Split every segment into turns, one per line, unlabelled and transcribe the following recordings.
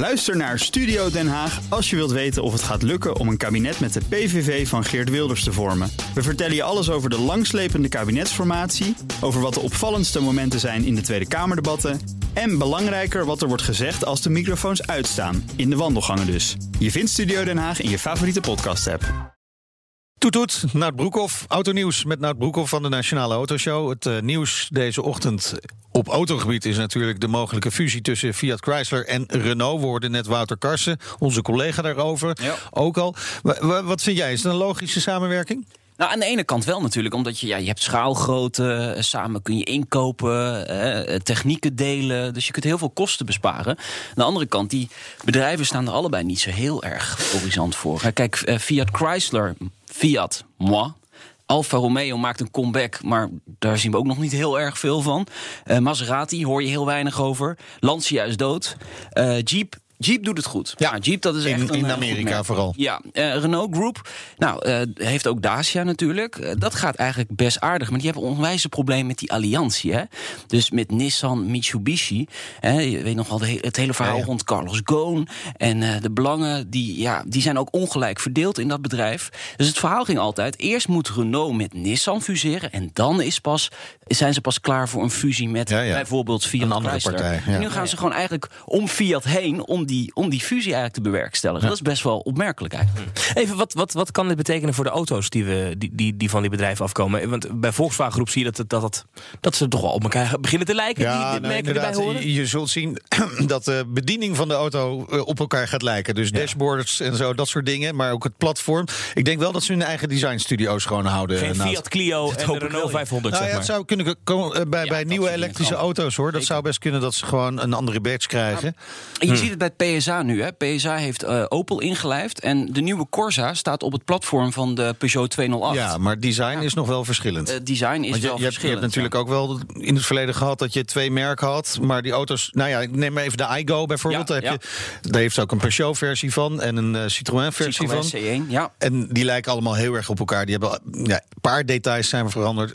Luister naar Studio Den Haag als je wilt weten of het gaat lukken om een kabinet met de PVV van Geert Wilders te vormen. We vertellen je alles over de langslepende kabinetsformatie, over wat de opvallendste momenten zijn in de Tweede Kamerdebatten en belangrijker wat er wordt gezegd als de microfoons uitstaan, in de wandelgangen dus. Je vindt Studio Den Haag in je favoriete podcast-app.
Toet toet, Nout Broekhoff, autonieuws met Nout Broekhoff van de Nationale Autoshow. Het uh, nieuws deze ochtend op autogebied is natuurlijk de mogelijke fusie tussen Fiat Chrysler en Renault. We hoorden net Wouter Karsen, onze collega daarover, ja. ook al. Wat vind jij, is het een logische samenwerking?
Nou, aan de ene kant wel natuurlijk, omdat je, ja, je hebt schaalgrootte, samen kun je inkopen, eh, technieken delen, dus je kunt heel veel kosten besparen. Aan de andere kant, die bedrijven staan er allebei niet zo heel erg horizont voor. Kijk, Fiat Chrysler, Fiat, moi, Alfa Romeo maakt een comeback, maar daar zien we ook nog niet heel erg veel van. Uh, Maserati hoor je heel weinig over. Lancia is dood. Uh, Jeep Jeep doet het goed.
Ja,
Jeep dat is
in,
echt een,
in
uh,
Amerika vooral.
Ja, uh, Renault Group. Nou, uh, heeft ook Dacia natuurlijk. dat gaat eigenlijk best aardig. Maar die hebben onwijs een probleem met die alliantie. Hè? Dus met Nissan, Mitsubishi. Hè? Je weet nog wel het hele verhaal ja, ja. rond Carlos Ghosn. En de belangen, die, ja, die zijn ook ongelijk verdeeld in dat bedrijf. Dus het verhaal ging altijd... eerst moet Renault met Nissan fuseren... en dan is pas, zijn ze pas klaar voor een fusie met ja, bijvoorbeeld Fiat
een andere
Chrysler.
partij.
En nu gaan ze gewoon eigenlijk om Fiat heen... om die, om die fusie eigenlijk te bewerkstelligen. Dat is best wel opmerkelijk eigenlijk.
Even, wat, wat, wat kan dit betekenen voor de auto's die, we, die, die, die van die bedrijven afkomen? Want bij Volkswagen Groep zie je dat, dat, dat, dat ze toch wel op elkaar beginnen te lijken.
Ja,
die, die
nou,
horen.
Je, je zult zien dat de bediening van de auto eh, op elkaar gaat lijken. Dus dashboards en zo, dat soort dingen. Maar ook het platform. Ik denk wel dat ze hun eigen designstudio's gewoon houden.
Geen
naast.
Fiat Clio en de Renault 500,
Nou
zeg
ja,
maar.
het zou kunnen komen bij, bij nieuwe elektrische auto's hoor. Dat zou best kunnen dat ze gewoon een andere badge krijgen.
En je ziet het bij PSA nu. Hè. PSA heeft uh, Opel ingelijfd. En de nieuwe Corsa staat op het platform van de Peugeot 208.
Ja, maar design is nog wel verschillend.
Uh, design is
je,
wel
je hebt, je
verschillend.
hebt natuurlijk ook wel in het verleden gehad dat je twee merken had. Maar die auto's, nou ja, ik neem maar even de iGo bijvoorbeeld.
Ja,
Daar, heb je, daar heeft ook een Peugeot-versie van en een uh, Citroën-versie van.
Citroën C1, ja.
En die lijken allemaal heel erg op elkaar. Die hebben ja, paar details zijn veranderd,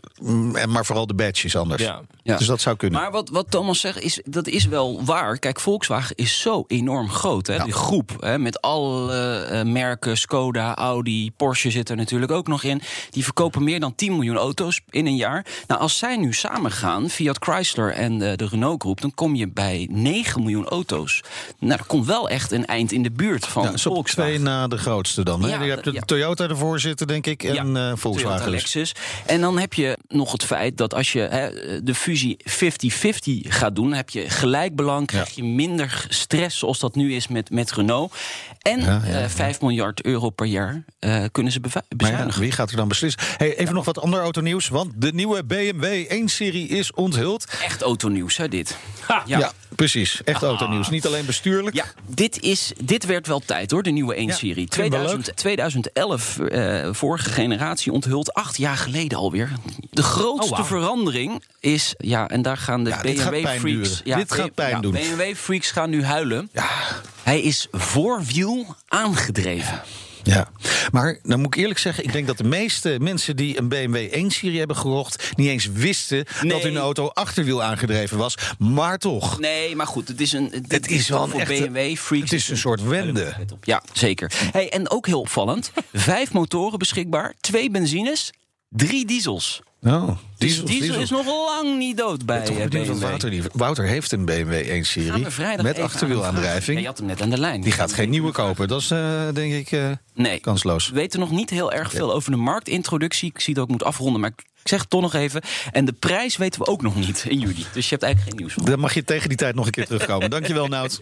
maar vooral de badge is anders.
Ja. Ja.
Dus dat zou kunnen.
Maar wat, wat Thomas zegt, is, dat is wel waar. Kijk, Volkswagen is zo enorm groot. Hè?
Ja.
Die groep, hè, met alle uh, merken, Skoda, Audi, Porsche zit er natuurlijk ook nog in. Die verkopen meer dan 10 miljoen auto's in een jaar. Nou, als zij nu samen gaan, Fiat Chrysler en uh, de Renault groep... dan kom je bij 9 miljoen auto's. Nou, er komt wel echt een eind in de buurt van
ja,
Volkswagen.
twee na de grootste dan. Hè?
Ja,
je hebt de
ja.
Toyota ervoor zitten, denk ik, en
Ja,
uh, Volkswagen.
Lexus. En dan heb je nog het feit dat als je hè, de fusie 50-50 gaat doen, heb je gelijk belang, krijg je minder stress zoals dat nu is met, met Renault. En
Ja, ja,
eh,
ja.
5 miljard euro per jaar eh, kunnen ze
ja,
bezuinigen.
wie gaat er dan beslissen? Hey, even nog wat ander autonieuws, want de nieuwe BMW 1-serie is onthuld.
Echt autonieuws, hè, dit.
Ja, precies. Echt autonieuws. Niet alleen bestuurlijk.
Ja, dit, is, dit werd wel tijd hoor, de nieuwe 1-serie.
vind ik wel
2000, 2011, eh, vorige generatie onthuld, acht jaar geleden alweer. De grootste
Oh,
verandering is, ja, en daar gaan de
Ja,
BMW-freaks...
duren. Dit gaat pijn doen.
BMW-freaks gaan nu huilen.
Ja.
Hij is voorwiel aangedreven.
Ja, maar dan moet ik eerlijk zeggen, ik denk dat de meeste mensen die een BMW 1-serie hebben gekocht, niet eens wisten
Nee.
dat hun auto achterwiel aangedreven was. Maar toch,
Nee, maar goed, het is een.
Het is wel een
voor
echte-
BMW-freaks.
het is een soort wende.
Ja, zeker. Hey, en ook heel opvallend: vijf motoren beschikbaar, twee benzines, drie diesels.
Oh, diesels,
diesel is nog lang niet dood bij eh, BMW.
Wouter, Wouter heeft een BMW
Gaan
1-serie
we vrijdag
met achterwielaandrijving.
Ja, je had hem net aan de lijn.
Die gaat geen nieuwe kopen. Dat is eh, denk ik eh,
Nee.
kansloos.
We weten nog niet heel erg veel over de marktintroductie. Ik zie dat ik moet afronden, maar ik zeg het toch nog even. En de prijs weten we ook nog niet in juli. Dus je hebt eigenlijk geen nieuws van.
Dan mag je tegen die tijd nog een keer terugkomen. Dankjewel, Nout.